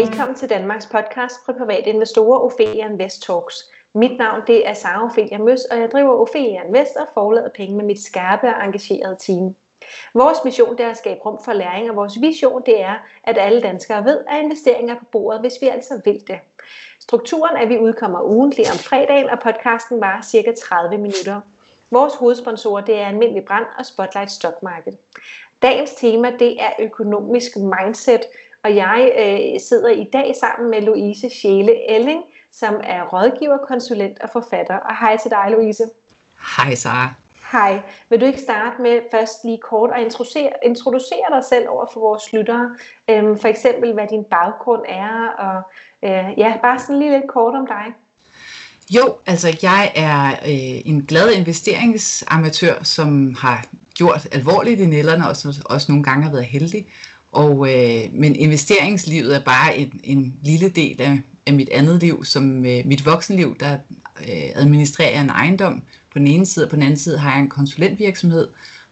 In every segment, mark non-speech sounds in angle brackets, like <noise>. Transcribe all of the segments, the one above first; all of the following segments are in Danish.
Velkommen til Danmarks podcast for private investorer, Ophelia Invest Talks. Mit navn det er Sara Ophelia Møs, og jeg driver Ophelia Invest og forlader penge med mit skarpe og engagerede team. Vores mission det er at skabe rum for læring, og vores vision det er, at alle danskere ved, at investeringer er på bordet, hvis vi altså vil det. Strukturen er, at vi udkommer ugentlig om fredagen, og podcasten var cirka 30 minutter. Vores hovedsponsorer det er Almindelig Brand og Spotlight Stock Market. Dagens tema det er økonomisk mindset, og jeg øh, sidder i dag sammen med Louise Schæle Elling, som er rådgiver, konsulent og forfatter. Og hej til dig, Louise. Hej, Sara. Hej. Vil du ikke starte med først lige kort at introducere, introducere dig selv over for vores lyttere? Øhm, for eksempel, hvad din baggrund er, og øh, ja, bare sådan lige lidt kort om dig. Jo, altså jeg er øh, en glad investeringsamatør, som har gjort alvorligt i nælderne, og som også nogle gange har været heldig. Og, øh, men investeringslivet er bare en, en lille del af, af mit andet liv, som øh, mit voksenliv, der øh, administrerer jeg en ejendom på den ene side, og på den anden side har jeg en konsulentvirksomhed,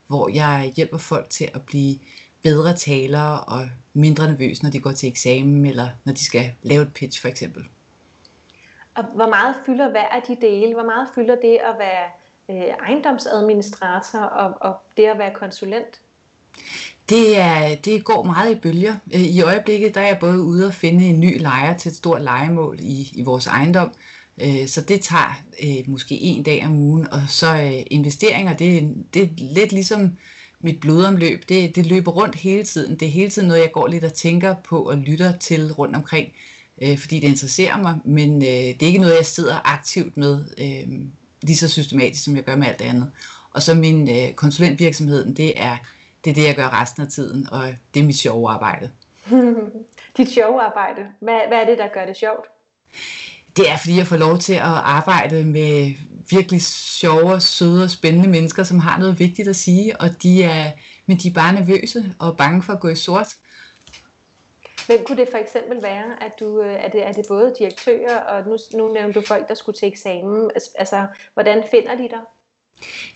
hvor jeg hjælper folk til at blive bedre talere og mindre nervøse, når de går til eksamen, eller når de skal lave et pitch for eksempel. Og hvor meget fylder hver af de dele? Hvor meget fylder det at være øh, ejendomsadministrator og, og det at være konsulent? Det, er, det går meget i bølger. Øh, I øjeblikket der er jeg både ude og finde en ny lejer til et stort lejemål i, i vores ejendom, øh, så det tager øh, måske en dag om ugen, og så øh, investeringer, det, det er lidt ligesom mit blodomløb, det, det løber rundt hele tiden. Det er hele tiden noget, jeg går lidt og tænker på og lytter til rundt omkring, fordi det interesserer mig, men det er ikke noget, jeg sidder aktivt med lige så systematisk, som jeg gør med alt andet. Og så min konsulentvirksomhed, det er det er det, jeg gør resten af tiden, og det er mit sjove arbejde. <laughs> Dit sjove arbejde. Hvad, hvad er det, der gør det sjovt? Det er, fordi jeg får lov til at arbejde med virkelig sjove, søde og spændende mennesker, som har noget vigtigt at sige, og de er, men de er bare nervøse og bange for at gå i sort. Hvem kunne det for eksempel være? At du, øh, er, det, er det både direktører, og nu, nu nævnte du folk, der skulle til eksamen. Altså, hvordan finder de dig?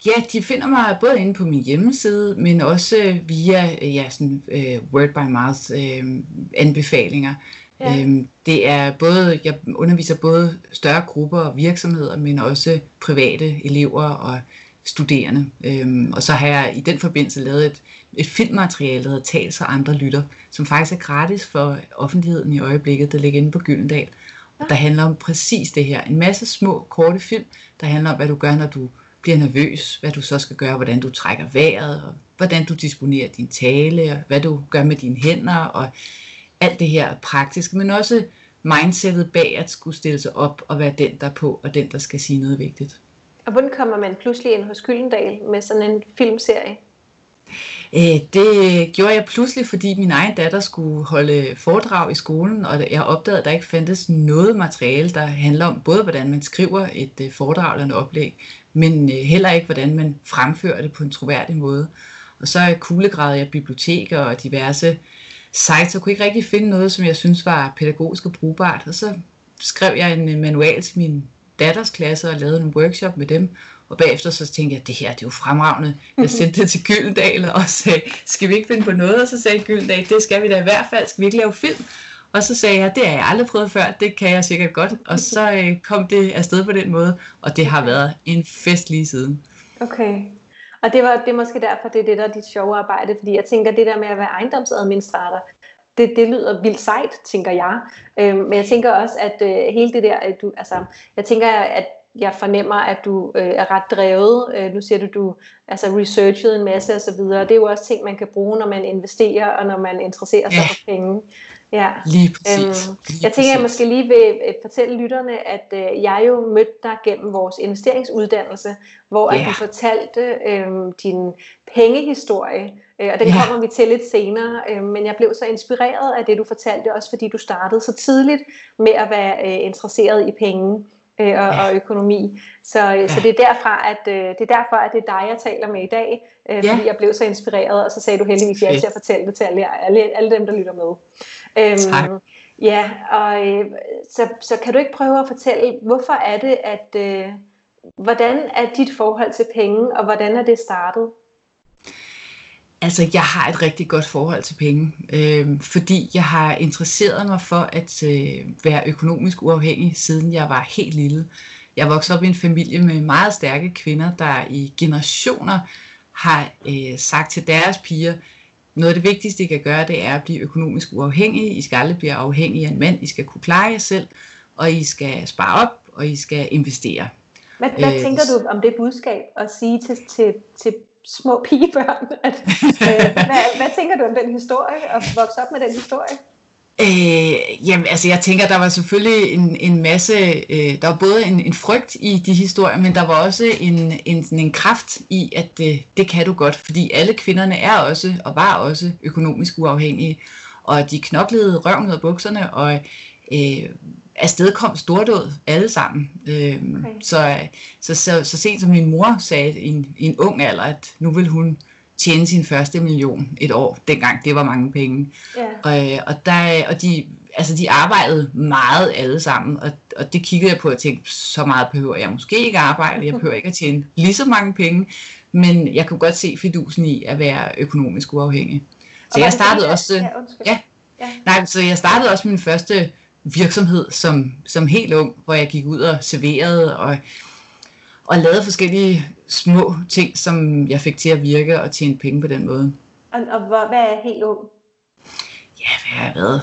Ja, de finder mig både inde på min hjemmeside, men også via ja, sådan, uh, word by mouth uh, anbefalinger. Ja. Um, det er både, jeg underviser både større grupper og virksomheder, men også private elever og studerende. Um, og så har jeg i den forbindelse lavet et, et filmmateriale, der hedder Tal så andre lytter, som faktisk er gratis for offentligheden i øjeblikket, der ligger inde på Gyldendal. Og der handler om præcis det her. En masse små, korte film, der handler om, hvad du gør, når du bliver nervøs, hvad du så skal gøre, hvordan du trækker vejret, og hvordan du disponerer din tale, og hvad du gør med dine hænder, og alt det her praktiske, men også mindsetet bag at skulle stille sig op og være den, der er på, og den, der skal sige noget vigtigt. Og hvordan kommer man pludselig ind hos Gyldendal med sådan en filmserie? Øh, det gjorde jeg pludselig, fordi min egen datter skulle holde foredrag i skolen, og jeg opdagede, at der ikke fandtes noget materiale, der handler om både, hvordan man skriver et øh, foredrag eller en oplæg, men øh, heller ikke, hvordan man fremfører det på en troværdig måde. Og så kuglegravede jeg biblioteker og diverse sites, og kunne ikke rigtig finde noget, som jeg synes var pædagogisk og brugbart. Og så skrev jeg en manual til min datters klasse og lavede en workshop med dem. Og bagefter så tænkte jeg, det her det er jo fremragende. Jeg sendte det til Gyldendal og sagde, skal vi ikke finde på noget? Og så sagde Gyldendal, det skal vi da i hvert fald. Skal vi ikke lave film? Og så sagde jeg, det har jeg aldrig prøvet før, det kan jeg sikkert godt. Og så øh, kom det afsted på den måde, og det har været en fest lige siden. Okay. Og det, var, det er måske derfor, det er det, der er dit sjove arbejde, fordi jeg tænker, det der med at være ejendomsadministrator, det, det lyder vildt sejt, tænker jeg. Øhm, men jeg tænker også, at øh, hele det der, at du, altså, jeg tænker, at jeg fornemmer, at du øh, er ret drevet. Øh, nu siger du, du altså researchet en masse osv. Det er jo også ting, man kan bruge, når man investerer, og når man interesserer sig ja. for penge. Ja. Lige præcis. Øhm, lige jeg tænker, at jeg måske lige vil øh, fortælle lytterne, at øh, jeg jo mødte dig gennem vores investeringsuddannelse, hvor yeah. at du fortalte øh, din pengehistorie, øh, og den yeah. kommer vi til lidt senere, øh, men jeg blev så inspireret af det, du fortalte, også fordi du startede så tidligt med at være øh, interesseret i penge øh, og, ja. og økonomi. Så, øh, ja. så det er derfra, at øh, det er derfor, at det er dig, jeg taler med i dag, øh, ja. fordi jeg blev så inspireret, og så sagde du heldigvis ja til at fortælle det til alle, alle, alle dem, der lytter med. Øhm, tak. Ja, og øh, så, så kan du ikke prøve at fortælle, hvorfor er det, at øh, hvordan er dit forhold til penge, og hvordan er det startet? Altså, jeg har et rigtig godt forhold til penge, øh, fordi jeg har interesseret mig for at øh, være økonomisk uafhængig, siden jeg var helt lille. Jeg voksede op i en familie med meget stærke kvinder, der i generationer har øh, sagt til deres piger, noget af det vigtigste, I kan gøre, det er at blive økonomisk uafhængige. I skal aldrig blive afhængige af en mand. I skal kunne klare jer selv, og I skal spare op, og I skal investere. Hvad, hvad øh, tænker du om det budskab at sige til, til, til små pigebørn? <laughs> At, øh, hvad, hvad tænker du om den historie, at vokse op med den historie? Øh, jamen, altså jeg tænker, der var selvfølgelig en, en masse, øh, der var både en, en frygt i de historier, men der var også en, en, en kraft i, at øh, det kan du godt, fordi alle kvinderne er også, og var også økonomisk uafhængige, og de knoklede røven ud af bukserne, og øh, afsted kom stordåd alle sammen. Øh, okay. så, så, så, så sent som min mor sagde i en, i en ung alder, at nu vil hun tjene sin første million et år. Dengang det var mange penge. Ja. Og, og, der, og de, altså de arbejdede meget alle sammen, og, og det kiggede jeg på og tænkte, så meget behøver jeg måske ikke arbejde, jeg behøver ikke at tjene lige så mange penge, men jeg kunne godt se fidusen i at være økonomisk uafhængig. Så jeg startede også... Ja, ja, ja. Nej, så jeg startede også min første virksomhed som, som helt ung, hvor jeg gik ud og serverede og, og lavede forskellige små ting, som jeg fik til at virke og tjene penge på den måde. Og, og hvor, hvad er helt ung? Ja, hvad har jeg været?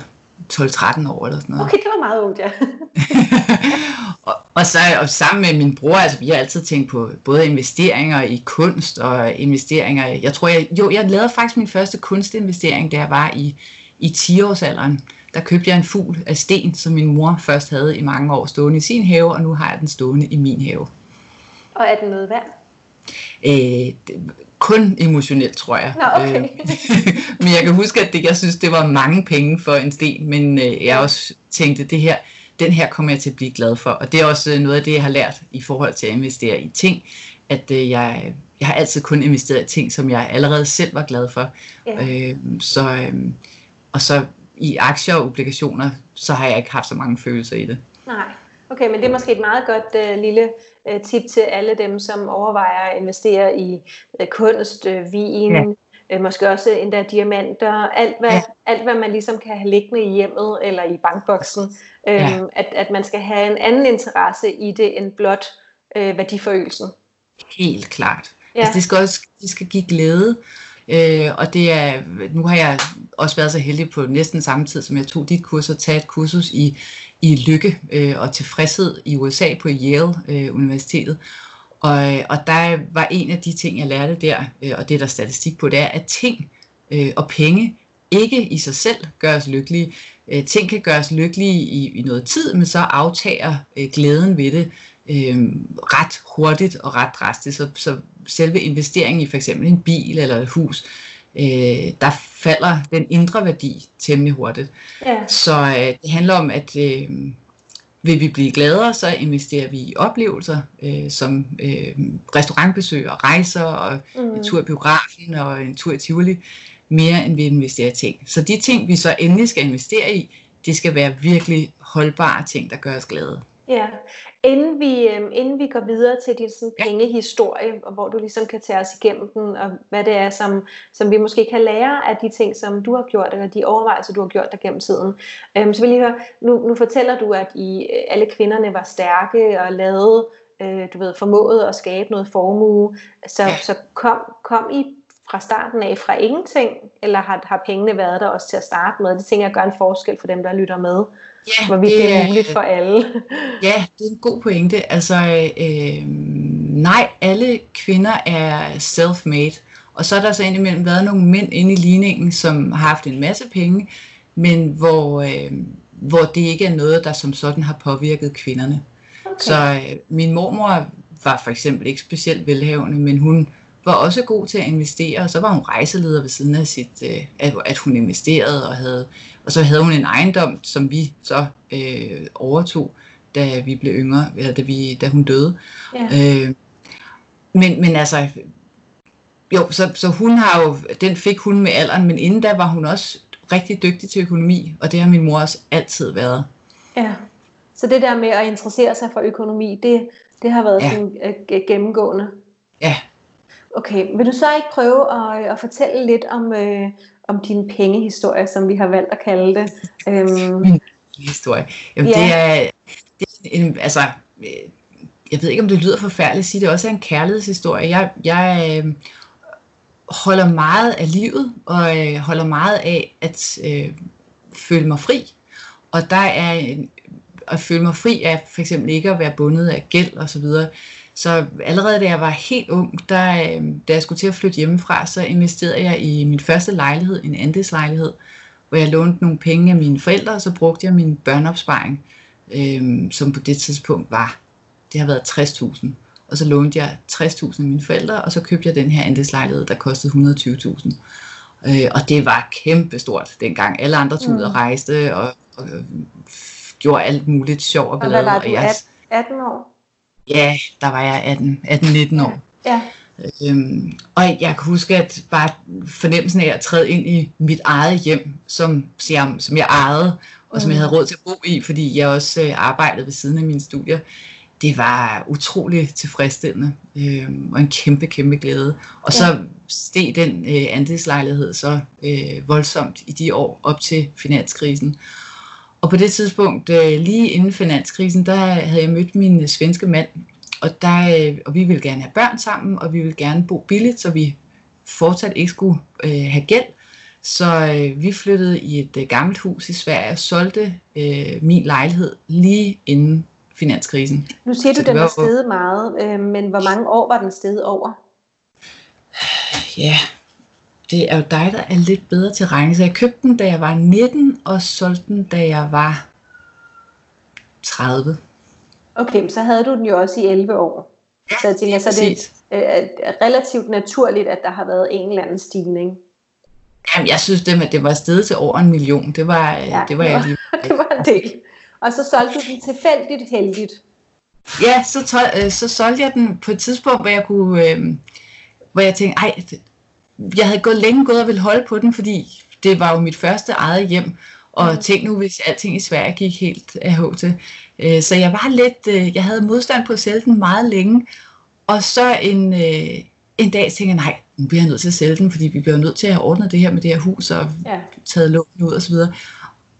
12-13 år eller sådan noget. Okay, det var meget ungt, ja. <laughs> og, og så og sammen med min bror, altså vi har altid tænkt på både investeringer i kunst og investeringer, jeg tror jeg, jo, jeg lavede faktisk min første kunstinvestering, da jeg var i, i 10-årsalderen. Der købte jeg en fugl af sten, som min mor først havde i mange år stående i sin have, og nu har jeg den stående i min have. Og er den noget værd? Øh, kun emotionelt, tror jeg. Nå, okay. øh, <laughs> men jeg kan huske, at det, jeg synes, det var mange penge for en sten, men øh, jeg også tænkte, det her, den her kommer jeg til at blive glad for. Og det er også noget af det, jeg har lært i forhold til at investere i ting, at øh, jeg, jeg har altid kun investeret i ting, som jeg allerede selv var glad for. Ja. Øh, så, øh, og så i aktier og obligationer, så har jeg ikke haft så mange følelser i det. Nej. Okay, men det er måske et meget godt uh, lille uh, tip til alle dem, som overvejer at investere i uh, kunst, uh, vin, ja. uh, måske også endda diamanter, alt hvad, ja. alt hvad man ligesom kan have liggende i hjemmet eller i bankboksen, uh, ja. at, at man skal have en anden interesse i det end blot uh, værdiforøgelsen. Helt klart. Ja. Altså, det skal også det skal give glæde, Øh, og det er, nu har jeg også været så heldig på næsten samme tid, som jeg tog dit kursus, at tage et kursus i, i lykke øh, og tilfredshed i USA på Yale øh, Universitetet. Og, øh, og der var en af de ting, jeg lærte der, øh, og det er der statistik på, det er, at ting øh, og penge ikke i sig selv gør os lykkelige. Øh, ting kan gøre os lykkelige i, i noget tid, men så aftager øh, glæden ved det øh, ret hurtigt og ret drastisk. Så, så selve investeringen i for eksempel en bil eller et hus, øh, der falder den indre værdi temmelig hurtigt. Ja. Så øh, det handler om, at øh, vil vi blive gladere, så investerer vi i oplevelser, øh, som øh, restaurantbesøg og rejser og mm. en tur i biografen og en tur i Tivoli, mere end vi investerer i ting. Så de ting, vi så endelig skal investere i, det skal være virkelig holdbare ting, der gør os glade. Ja, inden vi, øh, inden vi går videre til din sådan, pengehistorie, og hvor du ligesom kan tage os igennem den, og hvad det er, som, som vi måske kan lære af de ting, som du har gjort, eller de overvejelser, du har gjort der gennem tiden. Øhm, så vil jeg høre, nu, nu fortæller du, at I, øh, alle kvinderne var stærke og lavede, øh, du ved, formåede at skabe noget formue. Så, så kom, kom I fra starten af fra ingenting, eller har, har pengene været der også til at starte med? Det tænker jeg gør en forskel for dem, der lytter med. Ja, hvorvidt det, det er muligt for alle. <laughs> Ja, det er en god pointe. Altså, øh, nej, alle kvinder er self-made. Og så er der så indimellem været nogle mænd inde i ligningen, som har haft en masse penge, men hvor, øh, hvor det ikke er noget, der som sådan har påvirket kvinderne. Okay. Så øh, min mormor var for eksempel ikke specielt velhavende, men hun var også god til at investere, og så var hun rejseleder ved siden af sit, øh, at, at hun investerede, og, havde, og så havde hun en ejendom, som vi så øh, overtog, da vi blev yngre, eller da, vi, da hun døde. Ja. Øh, men, men altså, jo, så, så hun har jo, den fik hun med alderen, men inden da var hun også rigtig dygtig til økonomi, og det har min mor også altid været. Ja, så det der med at interessere sig for økonomi, det, det har været ja. sådan uh, gennemgående. Ja, Okay, vil du så ikke prøve at, at fortælle lidt om, øh, om din pengehistorie, som vi har valgt at kalde det? Øhm, Min historie? Jamen ja. det er, det er en, altså, øh, jeg ved ikke om det lyder forfærdeligt at sige, det også er en kærlighedshistorie. Jeg, jeg øh, holder meget af livet, og øh, holder meget af at øh, føle mig fri. Og der er en, at føle mig fri af for eksempel ikke at være bundet af gæld og så allerede da jeg var helt ung, der, øh, da jeg skulle til at flytte hjemmefra, så investerede jeg i min første lejlighed, en andelslejlighed, hvor jeg lånte nogle penge af mine forældre, og så brugte jeg min børneopsparing, øh, som på det tidspunkt var, det har været 60.000. Og så lånte jeg 60.000 af mine forældre, og så købte jeg den her andelslejlighed, der kostede 120.000. Øh, og det var kæmpestort dengang. Alle andre tog ud og mm. rejste og, og gjorde alt muligt sjov og ballade. Og hvad var du, jeg, 18 år? Ja, der var jeg 18-19 år. Ja. Øhm, og jeg kan huske, at bare fornemmelsen af at træde ind i mit eget hjem, som, som jeg ejede, og som jeg mm. havde råd til at bo i, fordi jeg også øh, arbejdede ved siden af mine studier, det var utrolig tilfredsstillende øh, og en kæmpe, kæmpe glæde. Og så steg den øh, andelslejlighed så øh, voldsomt i de år op til finanskrisen. Og på det tidspunkt, øh, lige inden finanskrisen, der havde jeg mødt min svenske mand, og, der, øh, og vi ville gerne have børn sammen, og vi ville gerne bo billigt, så vi fortsat ikke skulle øh, have gæld. Så øh, vi flyttede i et øh, gammelt hus i Sverige og solgte øh, min lejlighed lige inden finanskrisen. Nu siger du, den var steget meget, øh, men hvor mange år var den steget over? Ja, det er jo dig, der er lidt bedre til regning. Så jeg købte den, da jeg var 19, og solgte den, da jeg var 30. Okay, så havde du den jo også i 11 år. Ja, så jeg tænker, så det er øh, relativt naturligt, at der har været en eller anden stigning. Jamen, jeg synes, det, at det var stedet til over en million. Det var, ja, det var jeg lige... <laughs> det var en del. Og så solgte du den tilfældigt heldigt. Ja, så, tøj, øh, så solgte jeg den på et tidspunkt, hvor jeg kunne, øh, hvor jeg tænkte, ej, jeg havde gået længe gået og ville holde på den, fordi det var jo mit første eget hjem, og mm. tænk nu, hvis alting i Sverige gik helt af til. Øh, så jeg var lidt, øh, jeg havde modstand på at sælge den meget længe, og så en, øh, en dag tænkte jeg, nej, nu bliver jeg nødt til at sælge den, fordi vi bliver nødt til at have ordnet det her med det her hus, og ja. taget lån ud og så videre.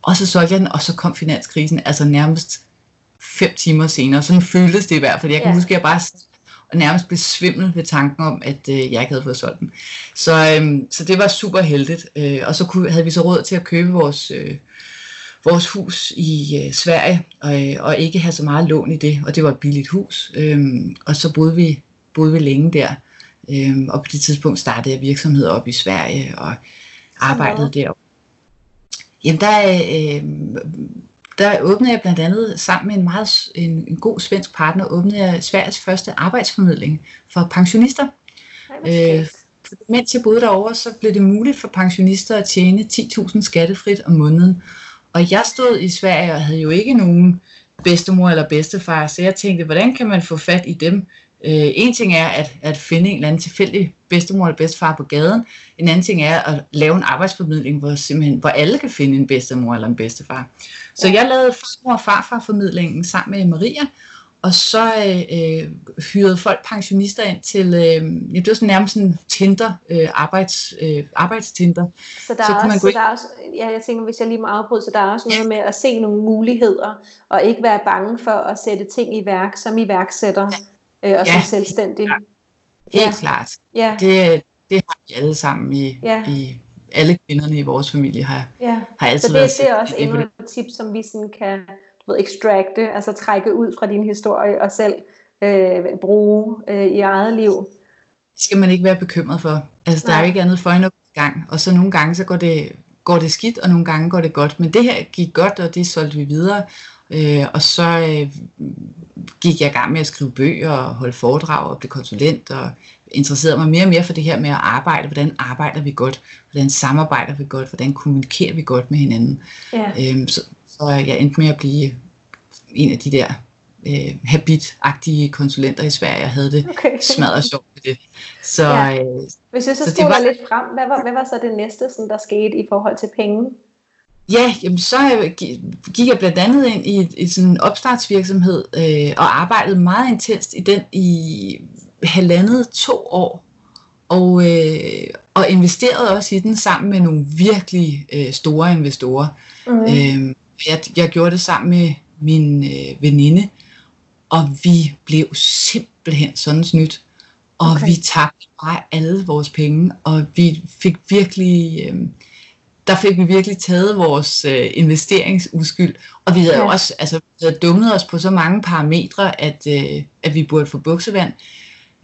Og så solgte jeg den, og så kom finanskrisen, altså nærmest fem timer senere. Sådan føltes det i hvert fald. Jeg kan ja. huske, at jeg bare og nærmest blev svimmel ved tanken om, at øh, jeg ikke havde fået solgt den. Så, øh, så det var super heldigt. Øh, og så kunne, havde vi så råd til at købe vores, øh, vores hus i øh, Sverige, og, øh, og ikke have så meget lån i det. Og det var et billigt hus. Øh, og så boede vi, boede vi længe der. Øh, og på det tidspunkt startede jeg virksomheder op i Sverige, og arbejdede der. Jamen der, øh, der åbnede jeg blandt andet sammen med en meget en, en god svensk partner, åbnede jeg Sveriges første arbejdsformidling for pensionister. Øh, mens jeg boede derovre, så blev det muligt for pensionister at tjene 10.000 skattefrit om måneden. Og jeg stod i Sverige og havde jo ikke nogen bedstemor eller bedstefar, så jeg tænkte, hvordan kan man få fat i dem? Øh, en ting er at, at finde en eller anden tilfældig bedstemor eller bedstefar på gaden. En anden ting er at lave en arbejdsformidling, hvor, simpelthen, hvor alle kan finde en bedstemor eller en bedstefar. Så jeg lavede farmor og farfarformidlingen sammen med Maria, og så øh, hyrede folk pensionister ind til, øh, det var sådan nærmest en Tinder, øh, arbejds, øh, arbejdstinder. Så der, så er også, man gå så der er også, ja, jeg tænker, hvis jeg lige må afbryde, så der er også noget med at se nogle muligheder, og ikke være bange for at sætte ting i værk som iværksætter. Ja øh, og ja, som selvstændig. Ja. Helt ja. klart. Ja. Det, det har vi alle sammen i, ja. i alle kvinderne i vores familie har, ja. har altid Så det, været det er også endnu et tip, som vi sådan kan du ved, extracte, altså trække ud fra din historie og selv øh, bruge øh, i eget liv. Det skal man ikke være bekymret for. Altså, der Nej. er jo ikke andet for en gang, og så nogle gange så går det, går det skidt, og nogle gange går det godt. Men det her gik godt, og det solgte vi videre. Øh, og så øh, gik jeg i gang med at skrive bøger og holde foredrag og blive konsulent og interesserede mig mere og mere for det her med at arbejde. Hvordan arbejder vi godt? Hvordan samarbejder vi godt? Hvordan kommunikerer vi godt med hinanden? Ja. Øhm, så, så jeg endte med at blive en af de der øh, habitagtige konsulenter i Sverige. Jeg havde det okay. smadret sjovt med det. Så, ja. øh, Hvis jeg så, så det var... lidt frem, hvad var, hvad var så det næste, sådan, der skete i forhold til penge? Ja, jamen så gik jeg blandt andet ind i, i sådan en opstartsvirksomhed øh, og arbejdede meget intenst i den i halvandet to år. og, øh, og investerede også i den sammen med nogle virkelig øh, store investorer. Mm. Øh, jeg, jeg gjorde det sammen med min øh, veninde, og vi blev simpelthen sådan snydt. Og okay. vi tabte bare alle vores penge, og vi fik virkelig... Øh, der fik vi virkelig taget vores øh, investeringsuskyld, og vi havde ja. også altså, vi havde dummet os på så mange parametre, at, øh, at vi burde få buksevand.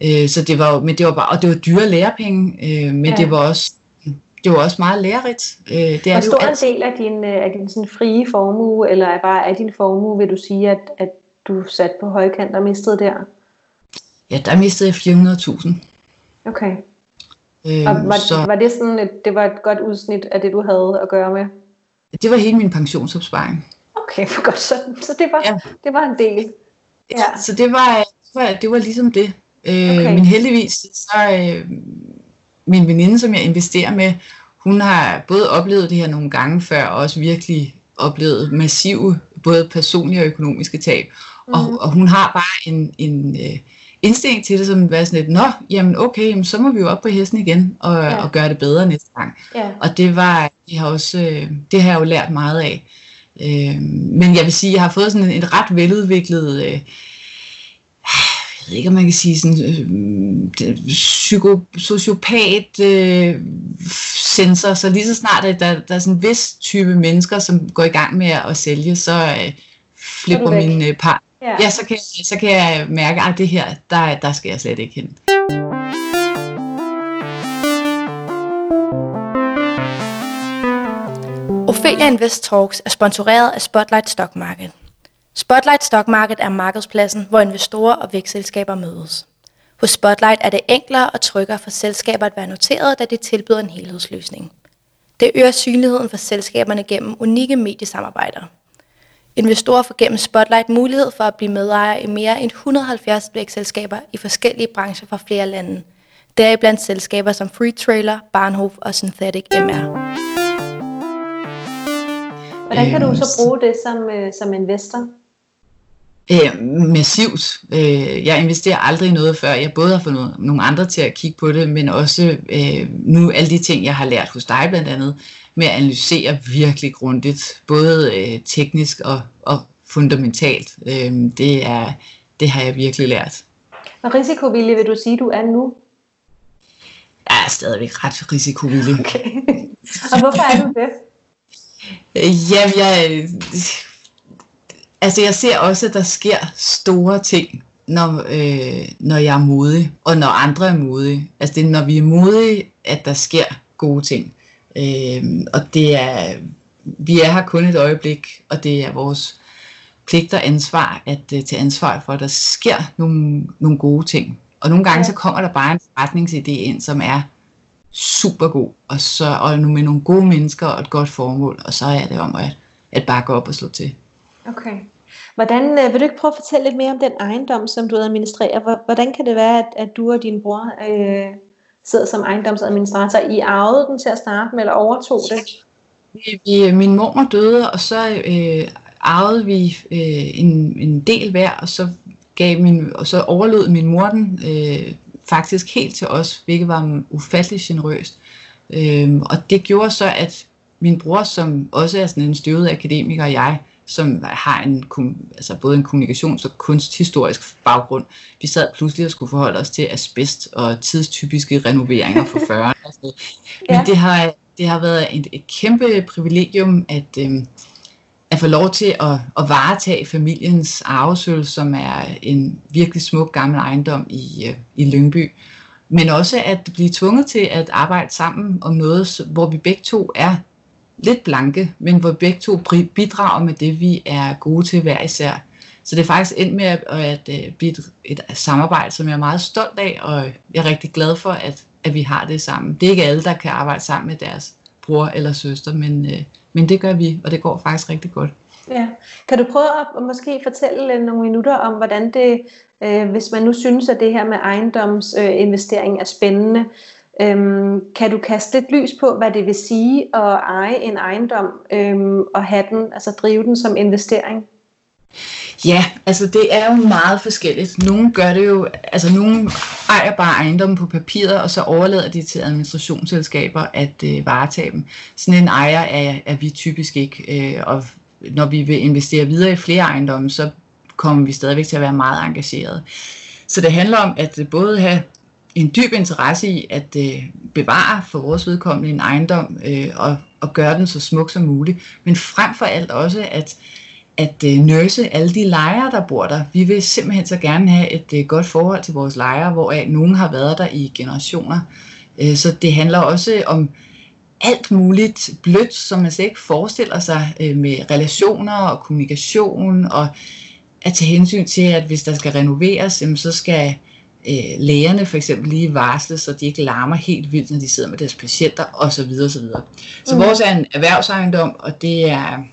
Øh, så det var, men det var bare, og det var dyre lærepenge, øh, men ja. det var også det var også meget lærerigt. Øh, det er Hvor stor en del af din, øh, af din sådan frie formue, eller er bare af din formue, vil du sige, at, at du sat på højkant og mistede der? Ja, der mistede jeg 400.000. Okay. Øhm, og var, så, var det sådan, at det var et godt udsnit af det, du havde at gøre med? Det var hele min pensionsopsparing. Okay, for godt så. Så det var, ja. det var en del. Ja. ja. Så det var, det var, det var ligesom det. Øh, okay. Men heldigvis, så øh, min veninde, som jeg investerer med, hun har både oplevet det her nogle gange før, og også virkelig oplevet massive, både personlige og økonomiske tab. Mm. Og, mhm. og hun har bare en, en øh, indstilling til det, som var sådan lidt, nå, jamen okay, jamen, så må vi jo op på hesten igen, og, ja. og gøre det bedre næste gang. Ja. Og det var, det har, også, øh, det har jeg jo lært meget af. Øh, men jeg vil sige, jeg har fået sådan en, ret veludviklet øh, jeg ved ikke, om man kan sige sådan, øh, psyko, sociopat øh, sensor, så lige så snart at der, der er sådan en vis type mennesker, som går i gang med at, sælge, så øh, flipper min øh, par. Ja. ja, så kan, så kan jeg mærke, at det her, der, der skal jeg slet ikke hen. Ophelia Invest Talks er sponsoreret af Spotlight Stock Market. Spotlight Stock Market er markedspladsen, hvor investorer og vækstselskaber mødes. Hos Spotlight er det enklere og tryggere for selskaber at være noteret, da det tilbyder en helhedsløsning. Det øger synligheden for selskaberne gennem unikke mediesamarbejder. Investorer får gennem Spotlight mulighed for at blive medejer i mere end 170 vækstselskaber i forskellige brancher fra flere lande. Deriblandt selskaber som Free Trailer, Barnhof og Synthetic MR. Hvordan kan du så bruge det som, øh, som investor? Øh, massivt. Øh, jeg investerer aldrig i noget før. Jeg både har fået nogle andre til at kigge på det, men også øh, nu alle de ting, jeg har lært hos dig blandt andet, med at analysere virkelig grundigt, både øh, teknisk og, og fundamentalt. Øh, det, er, det har jeg virkelig lært. Hvor risikovillig vil du sige, du er nu? Jeg er stadigvæk ret risikovillig. Okay. <laughs> Og hvorfor er du det? Ja, jeg, Altså jeg ser også, at der sker store ting, når, øh, når jeg er modig, og når andre er modige. Altså det er, når vi er modige, at der sker gode ting. Øh, og det er, vi er her kun et øjeblik, og det er vores pligt og ansvar at uh, tage ansvar for, at der sker nogle, nogle gode ting. Og nogle gange så kommer der bare en retningsidé ind, som er super god, og, så, og med nogle gode mennesker og et godt formål, og så er det om at, at bakke op og slå til. Okay. Hvordan, øh, vil du ikke prøve at fortælle lidt mere om den ejendom, som du administrerer? Hvordan kan det være, at, at du og din bror øh, sidder som ejendomsadministrator? I arvede den til at starte med, eller overtog det? Vi, min mor døde, og så øh, arvede vi øh, en, en del hver, og så, gav min, og så overlod min mor den øh, faktisk helt til os, hvilket var ufattelig generøst. Øh, og det gjorde så, at min bror, som også er sådan en støvet akademiker, og jeg, som har en, altså både en kommunikations- og kunsthistorisk baggrund. Vi sad pludselig og skulle forholde os til asbest og tidstypiske renoveringer fra <laughs> 40'erne. Men ja. det, har, det har været et, et kæmpe privilegium at, øhm, at få lov til at, at varetage familiens arvesøl, som er en virkelig smuk gammel ejendom i, øh, i Lyngby. Men også at blive tvunget til at arbejde sammen om noget, hvor vi begge to er lidt blanke, men hvor begge to bidrager med det, vi er gode til hver især. Så det er faktisk endt med at, at, at blive et, et samarbejde, som jeg er meget stolt af, og jeg er rigtig glad for, at, at vi har det sammen. Det er ikke alle, der kan arbejde sammen med deres bror eller søster, men, øh, men det gør vi, og det går faktisk rigtig godt. Ja. Kan du prøve at måske fortælle øh, nogle minutter om, hvordan det, øh, hvis man nu synes, at det her med ejendomsinvestering øh, er spændende, Øhm, kan du kaste lidt lys på, hvad det vil sige at eje en ejendom øhm, og have den, altså drive den som investering? Ja, altså det er jo meget forskelligt. Nogle gør det jo, altså nogle ejer bare ejendommen på papiret, og så overlader de til administrationsselskaber at øh, varetage dem. Sådan en ejer er, er vi typisk ikke, øh, og når vi vil investere videre i flere ejendomme, så kommer vi stadigvæk til at være meget engageret. Så det handler om at både have en dyb interesse i at øh, bevare for vores vedkommende en ejendom øh, og, og gøre den så smuk som muligt, men frem for alt også at at øh, nurse alle de lejere, der bor der. Vi vil simpelthen så gerne have et øh, godt forhold til vores lejere, hvor øh, nogen har været der i generationer. Øh, så det handler også om alt muligt blødt, som man slet ikke forestiller sig øh, med relationer og kommunikation og at tage hensyn til, at hvis der skal renoveres, jamen, så skal øh, lægerne for eksempel lige varsle, så de ikke larmer helt vildt, når de sidder med deres patienter osv. osv. Så mm. vores er en erhvervsejendom, og det er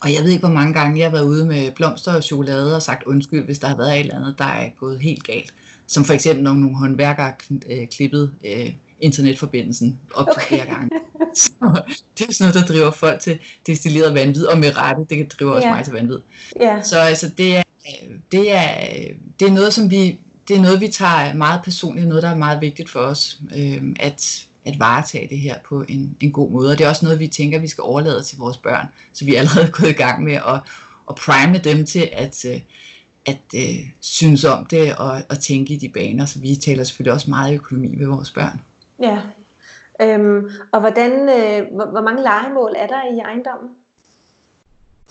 og jeg ved ikke, hvor mange gange jeg har været ude med blomster og chokolade og sagt undskyld, hvis der har været et eller andet, der er gået helt galt. Som for eksempel, når nogle håndværkere øh, klippet øh, internetforbindelsen op okay. flere gange. <laughs> Så det er sådan noget, der driver folk til destilleret vanvid, og med rette, det driver også yeah. mig til vanvid. Yeah. Så altså, det er, det, er, det er noget, som vi, det er noget, vi tager meget personligt, noget, der er meget vigtigt for os, øh, at at varetage det her på en, en god måde. Og det er også noget, vi tænker, vi skal overlade til vores børn. Så vi er allerede <laughs> gået i gang med at, at prime dem til at, øh, at uh, synes om det og at tænke i de baner. Så vi taler selvfølgelig også meget økonomi med vores børn. Ja. Øhm, og hvordan, øh, hvor, hvor mange legemål er der i ejendommen?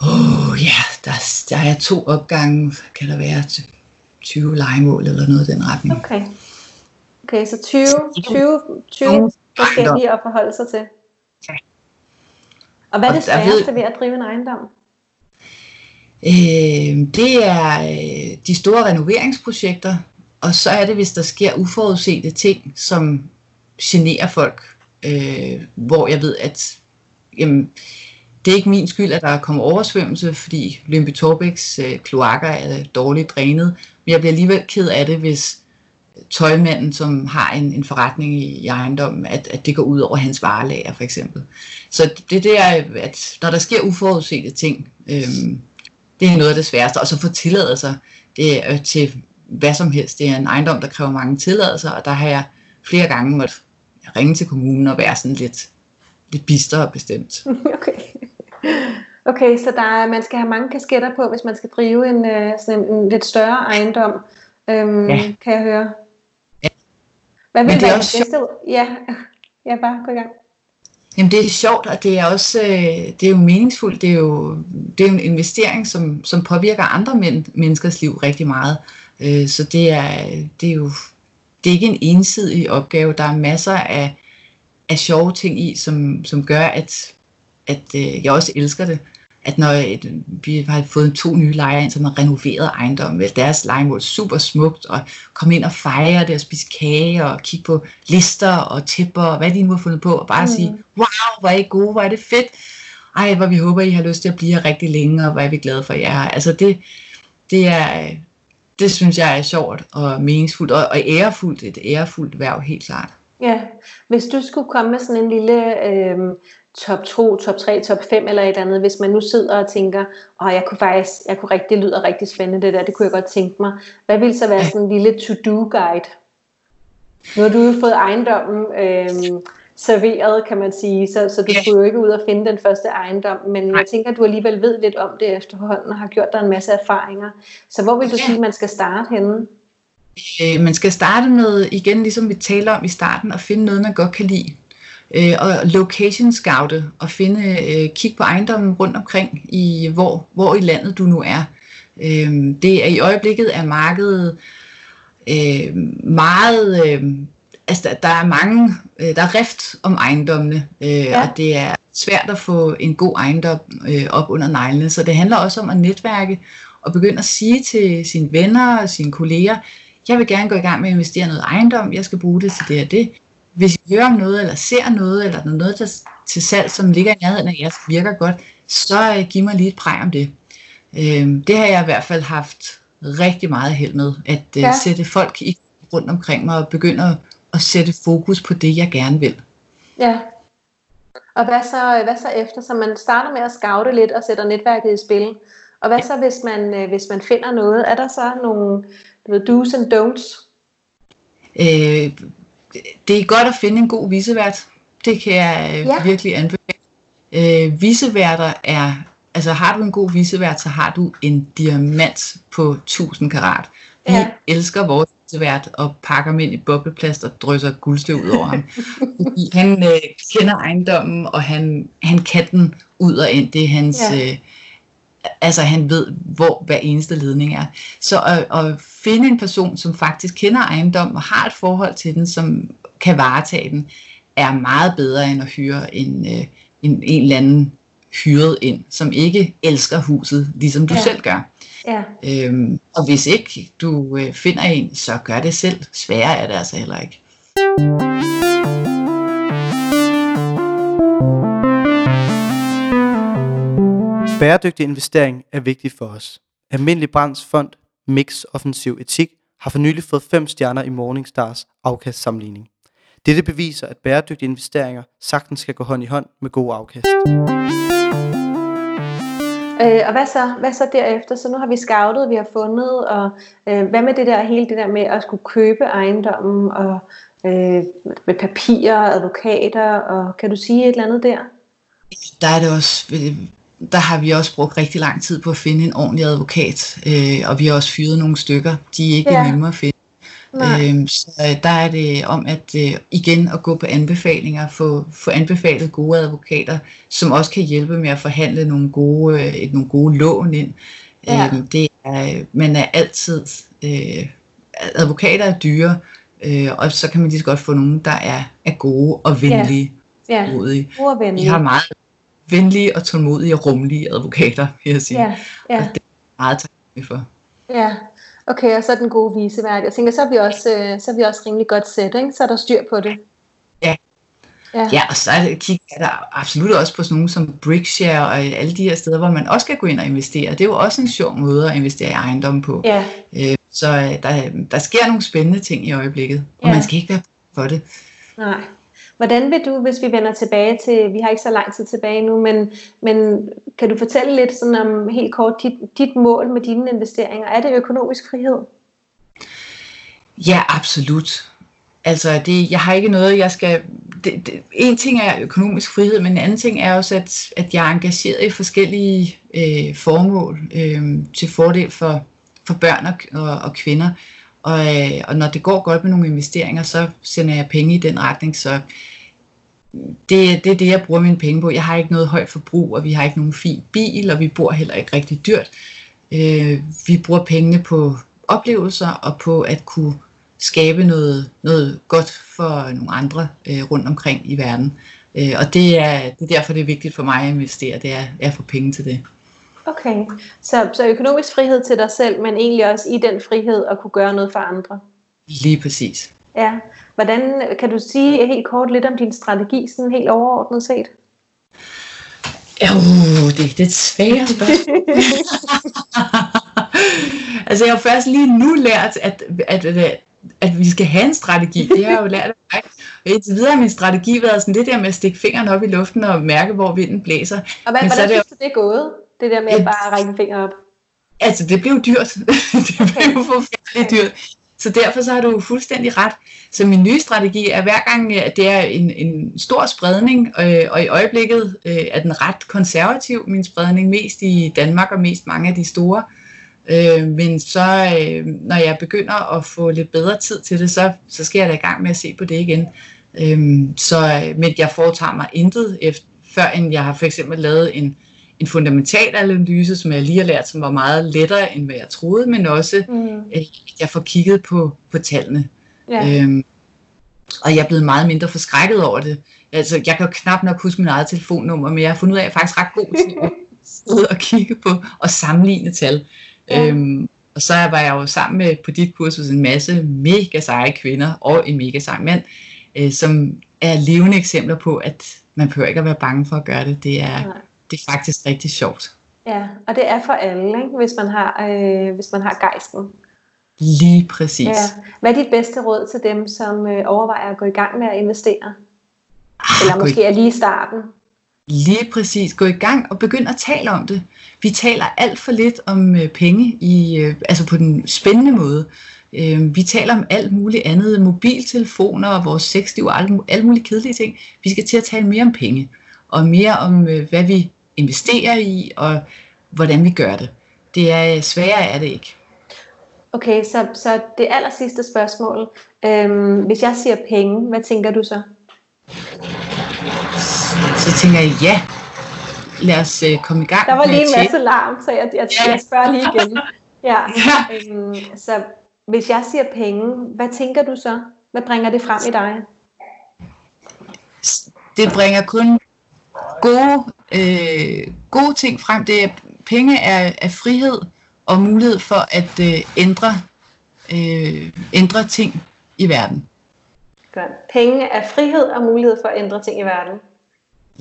Åh oh, ja, der, der er to opgange, kan der være 20 legemål eller noget i den retning. Okay. Okay, så 20, 20, 20 forskellige at forholde sig til. Ja. Og hvad er det sværeste ved at drive en ejendom? Øh, det er øh, de store renoveringsprojekter, og så er det, hvis der sker uforudsete ting, som generer folk, øh, hvor jeg ved, at jamen, det er ikke min skyld, at der kommer oversvømmelse, fordi Lønby Torbæks øh, kloakker er dårligt drænet, men jeg bliver alligevel ked af det, hvis øh, tøjmanden, som har en, en forretning i, i ejendommen, at, at det går ud over hans varelager for eksempel. Så det der, at når der sker uforudsete ting, øhm, det er noget af det sværeste. Og så få tilladelser det er, øh, til hvad som helst. Det er en ejendom, der kræver mange tilladelser, og der har jeg flere gange måtte ringe til kommunen og være sådan lidt, lidt bister og bestemt. <laughs> Okay. Okay, så der er, man skal have mange kasketter på, hvis man skal drive en, øh, sådan en, en lidt større ejendom, øhm, ja. kan jeg høre. Hvad vil være det bedste? Ja, <laughs> ja, bare gå i gang. Jamen det er sjovt, og det er også øh, det er jo meningsfuldt. Det er jo, det er jo en investering, som, som påvirker andre men, menneskers liv rigtig meget. Øh, så det er, det er jo det er ikke en ensidig opgave. Der er masser af, af sjove ting i, som, som gør, at, at øh, jeg også elsker det at når et, vi har fået to nye lejere ind, som har renoveret ejendommen, deres lejemål super smukt, og komme ind og fejre det, og spise kage, og kigge på lister og tipper, og hvad de nu har fundet på, og bare mm. sige, wow, hvor er I gode, hvor er det fedt, ej, hvor vi håber, I har lyst til at blive her rigtig længe, og hvor er vi glade for jer. Altså det, det er, det synes jeg er sjovt og meningsfuldt, og, og ærefuldt, et ærefuldt værv, helt klart. Ja, hvis du skulle komme med sådan en lille øh, top 2, top 3, top 5 eller et andet, hvis man nu sidder og tænker, åh, jeg kunne faktisk, jeg kunne rigtig, det lyder rigtig spændende det der, det kunne jeg godt tænke mig. Hvad vil så være sådan en lille to-do-guide? Nu har du jo fået ejendommen øh, serveret, kan man sige, så, så du skulle jo ikke ud og finde den første ejendom, men jeg tænker, at du alligevel ved lidt om det efterhånden, og har gjort dig en masse erfaringer. Så hvor vil du sige, at man skal starte henne? Øh, man skal starte med, igen ligesom vi taler om i starten, at finde noget, man godt kan lide øh, og location scoute og finde, øh, kig på ejendommen rundt omkring, i hvor, hvor i landet du nu er. Øh, det er i øjeblikket er markedet øh, meget, øh, altså der er mange, øh, der er rift om ejendommene, øh, ja. og det er svært at få en god ejendom øh, op under neglene, så det handler også om at netværke og begynde at sige til sine venner og sine kolleger, jeg vil gerne gå i gang med at investere noget ejendom, jeg skal bruge det til det og det hvis I hører om noget, eller ser noget, eller noget der, til salg, som ligger i nærheden af jeres, virker godt, så uh, giv mig lige et præg om det. Uh, det har jeg i hvert fald haft rigtig meget held med, at uh, ja. sætte folk i rundt omkring mig og begynde at, at sætte fokus på det, jeg gerne vil. Ja. Og hvad så, hvad så efter? Så man starter med at scoute lidt og sætter netværket i spil, Og hvad så, hvis man, øh, hvis man finder noget? Er der så nogle du ved, do's and don'ts? Øh, det er godt at finde en god visevært. Det kan jeg øh, ja. virkelig anbefale. Øh, viseværter er, altså har du en god visevært, så har du en diamant på 1000 karat. Vi ja. elsker vores visevært og pakker dem ind i bobleplast og drysser guldstøv ud over ham. <laughs> Fordi han øh, kender ejendommen, og han, han kan den ud og ind. Det er hans... Ja. Øh, altså han ved, hvor hver eneste ledning er. Så at, at finde en person, som faktisk kender ejendom og har et forhold til den, som kan varetage den, er meget bedre end at hyre en, øh, en, en eller anden hyret ind, som ikke elsker huset, ligesom du ja. selv gør. Ja. Øhm, og hvis ikke du øh, finder en, så gør det selv. Sværere er det altså heller ikke. Bæredygtig investering er vigtig for os. Almindelig Brands Fond Mix Offensiv Etik har for nylig fået 5 stjerner i Morningstars afkastsamligning. Dette beviser, at bæredygtige investeringer sagtens skal gå hånd i hånd med god afkast. Øh, og hvad så, hvad så derefter? Så nu har vi scoutet, vi har fundet, og øh, hvad med det der hele det der med at skulle købe ejendommen, og øh, med papirer, advokater, og kan du sige et eller andet der? Der er det også der har vi også brugt rigtig lang tid på at finde en ordentlig advokat, øh, og vi har også fyret nogle stykker. De er ikke ja. nemme at finde. Øh, så øh, der er det om at øh, igen at gå på anbefalinger, få, få anbefalet gode advokater, som også kan hjælpe med at forhandle nogle gode, øh, nogle gode lån ind. Ja. Øh, det er, man er altid, øh, advokater er dyre, øh, og så kan man lige så godt få nogen, der er, er gode og venlige. Ja. Ja. Gode venlige. Vi har meget venlige og tålmodige og rummelige advokater, vil jeg sige. Ja, ja. Og det er meget taknemmelig for. Ja, okay, og så den gode visevært. Jeg tænker, så er vi også, øh, så er vi også rimelig godt sæt, ikke? Så er der styr på det. Ja. Ja, ja og så er kigger der absolut også på sådan nogle som Brickshare og alle de her steder, hvor man også kan gå ind og investere. Det er jo også en sjov måde at investere i ejendom på. Ja. Øh, så øh, der, der sker nogle spændende ting i øjeblikket, og ja. man skal ikke være for det. Nej. Hvordan vil du, hvis vi vender tilbage til, vi har ikke så lang tid tilbage nu, men, men kan du fortælle lidt sådan om helt kort dit, dit mål med dine investeringer? Er det økonomisk frihed? Ja, absolut. Altså, det, jeg har ikke noget, jeg skal... Det, det, en ting er økonomisk frihed, men en anden ting er også, at, at jeg er engageret i forskellige øh, formål øh, til fordel for, for børn og, og, og kvinder. Øh, Øh, og når det går godt med nogle investeringer, så sender jeg penge i den retning. Så det, det er det, jeg bruger mine penge på. Jeg har ikke noget højt forbrug, og vi har ikke nogen fin bil, og vi bor heller ikke rigtig dyrt. Øh, vi bruger pengene på oplevelser og på at kunne skabe noget, noget godt for nogle andre øh, rundt omkring i verden. Øh, og det er, det er derfor, det er vigtigt for mig at investere, det er, er at få penge til det. Okay, så, så økonomisk frihed til dig selv, men egentlig også i den frihed at kunne gøre noget for andre. Lige præcis. Ja, hvordan kan du sige helt kort lidt om din strategi, sådan helt overordnet set? Uh, det, det er et svært spørgsmål. <laughs> altså jeg har først lige nu lært, at, at, at, at vi skal have en strategi. Det har jeg jo lært af indtil videre har min strategi været sådan det der med at stikke fingeren op i luften og mærke, hvor vinden blæser. Og hvad, hvordan så synes du, det er gået? Det der med at bare række en finger op. Altså, det blev dyrt. <laughs> det blev forfærdeligt dyrt. Så derfor så har du fuldstændig ret. Så min nye strategi er hver gang, at det er en, en stor spredning, øh, og i øjeblikket øh, er den ret konservativ, min spredning, mest i Danmark og mest mange af de store. Øh, men så, øh, når jeg begynder at få lidt bedre tid til det, så, så skal jeg da i gang med at se på det igen. Øh, så, men jeg foretager mig intet, efter, før end jeg har for eksempel lavet en, en fundamental analyse, som jeg lige har lært, som var meget lettere, end hvad jeg troede, men også, mm. øh, jeg får kigget på, på tallene. Ja. Øhm, og jeg er blevet meget mindre forskrækket over det. Altså, jeg kan jo knap nok huske min eget telefonnummer, men jeg har fundet ud af, at jeg er faktisk ret god til at <laughs> sidde og kigge på og sammenligne tal. Ja. Øhm, og så var jeg jo sammen med på dit kursus en masse mega seje kvinder og en mega sej mand, øh, som er levende eksempler på, at man behøver ikke at være bange for at gøre det. Det er, Nej det er faktisk rigtig sjovt. Ja, og det er for alle, ikke? Hvis, man har, øh, hvis man har gejsten. Lige præcis. Ja. Hvad er dit bedste råd til dem, som øh, overvejer at gå i gang med at investere? Ah, Eller måske er lige i starten? Lige præcis. Gå i gang og begynd at tale om det. Vi taler alt for lidt om øh, penge, i, øh, altså på den spændende måde. Øh, vi taler om alt muligt andet, mobiltelefoner og vores sexliv og alle, alle mulige kedelige ting. Vi skal til at tale mere om penge, og mere om, øh, hvad vi investerer i, og hvordan vi gør det. Det er øh, sværere er det ikke. Okay, så, så det aller sidste spørgsmål. Øhm, hvis jeg siger penge, hvad tænker du så? Så tænker jeg, ja, lad os øh, komme i gang. Der var lige en masse larm, så jeg, jeg, jeg spørger lige igen. Ja. <laughs> ja. Øhm, så hvis jeg siger penge, hvad tænker du så? Hvad bringer det frem i dig? Det bringer kun gode, øh, gode ting frem. Det er, penge er, er frihed og mulighed for at øh, ændre, øh, ændre ting i verden. Godt. Penge er frihed og mulighed for at ændre ting i verden.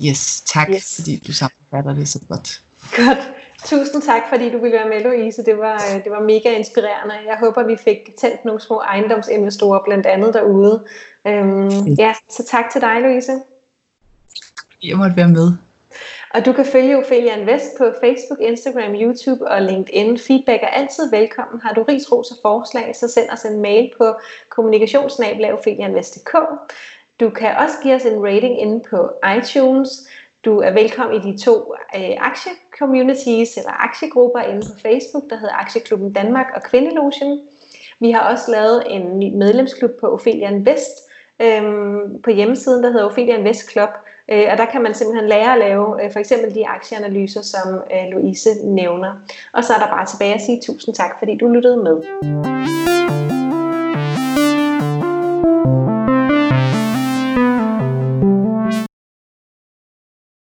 Yes, tak, yes. fordi du sammenfatter det så godt. Godt. Tusind tak, fordi du ville være med, Louise. Det var, øh, det var mega inspirerende. Jeg håber, vi fik tændt nogle små ejendomsinvestorer blandt andet derude. Øhm, ja, så tak til dig, Louise. Jeg måtte være med. Og du kan følge Ophelia Invest på Facebook, Instagram, YouTube og LinkedIn. Feedback er altid velkommen. Har du ris, ros og forslag, så send os en mail på kommunikationsnabelagopheliainvest.dk. Du kan også give os en rating inde på iTunes. Du er velkommen i de to øh, aktiecommunities eller aktiegrupper inde på Facebook, der hedder Aktieklubben Danmark og Kvindelogen. Vi har også lavet en ny medlemsklub på Ophelia Invest øhm, på hjemmesiden, der hedder Ophelia Invest Club. Øh, og der kan man simpelthen lære at lave øh, for eksempel de aktieanalyser, som øh, Louise nævner. Og så er der bare tilbage at sige tusind tak, fordi du lyttede med.